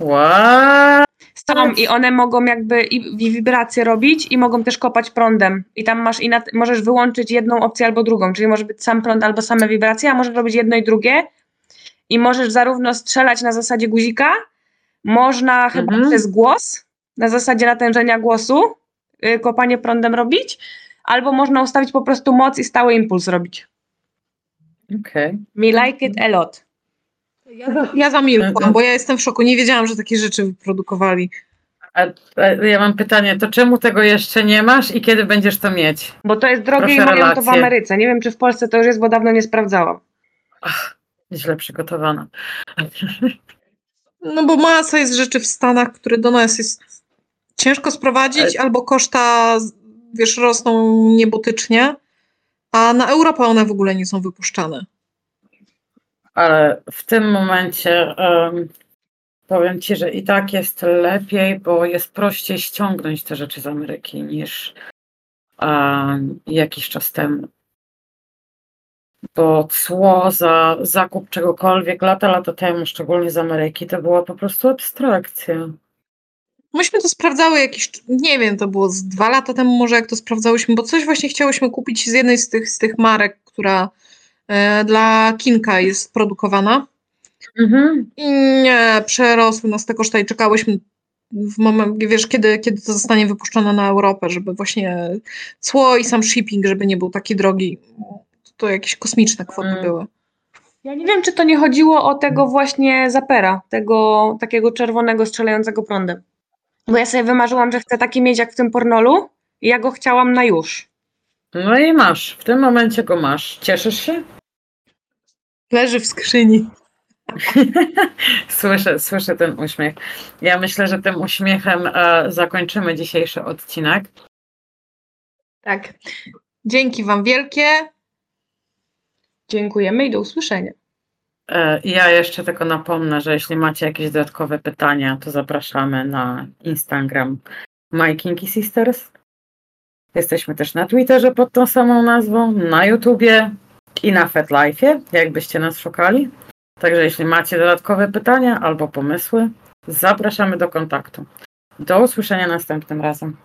What? Są i one mogą jakby i, wibracje robić i mogą też kopać prądem. I tam masz i możesz wyłączyć jedną opcję albo drugą, czyli może być sam prąd albo same wibracje, a możesz robić jedno i drugie. I możesz zarówno strzelać na zasadzie guzika, można chyba Mhm. przez głos, na zasadzie natężenia głosu, y, kopanie prądem robić, albo można ustawić po prostu moc i stały impuls robić. Okej. Me like it a lot. Ja, za, ja zamilkłam, bo ja jestem w szoku. Nie wiedziałam, że takie rzeczy wyprodukowali. A, a ja mam pytanie, to czemu tego jeszcze nie masz i kiedy będziesz to mieć? Bo to jest drogie Proszę i mają to w. Ameryce. Nie wiem, czy w Polsce to już jest, bo dawno nie sprawdzałam. Źle przygotowana. No bo masa jest rzeczy w Stanach, które do nas jest ciężko sprowadzić, albo koszta, wiesz, rosną niebotycznie, a na Europę one w ogóle nie są wypuszczane. Ale w tym momencie em, powiem Ci, że i tak jest lepiej, bo jest prościej ściągnąć te rzeczy z Ameryki niż em, jakiś czas temu. Bo cło za zakup czegokolwiek lata, lata temu, szczególnie z Ameryki, to była po prostu abstrakcja. Myśmy to sprawdzały jakieś, nie wiem, to było z dwa lata temu może, jak to sprawdzałyśmy, bo coś właśnie chciałyśmy kupić z jednej z tych, z tych marek, która e, dla Kinka jest produkowana. Mhm. I nie, przerosły nas te koszta i czekałyśmy w moment, wiesz, kiedy, kiedy to zostanie wypuszczone na Europę, żeby właśnie cło i sam shipping, żeby nie był taki drogi. To jakieś kosmiczne kwoty Mm. były. Ja nie wiem, czy to nie chodziło o tego właśnie zapera, tego takiego czerwonego strzelającego prądem. Bo ja sobie wymarzyłam, że chcę taki mieć jak w tym pornolu i ja go chciałam na już. No i masz, w tym momencie go masz. Cieszysz się? Leży w skrzyni. Słyszę, słyszę ten uśmiech. Ja myślę, że tym uśmiechem e, zakończymy dzisiejszy odcinek. Tak. Dzięki Wam wielkie. Dziękujemy i do usłyszenia. E, Ja jeszcze tylko napomnę, że jeśli macie jakieś dodatkowe pytania, to zapraszamy na Instagram My Kinky Sisters. Jesteśmy też na Twitterze pod tą samą nazwą, na YouTubie i na FetLife'ie, jakbyście nas szukali. Także jeśli macie dodatkowe pytania albo pomysły, zapraszamy do kontaktu. Do usłyszenia następnym razem.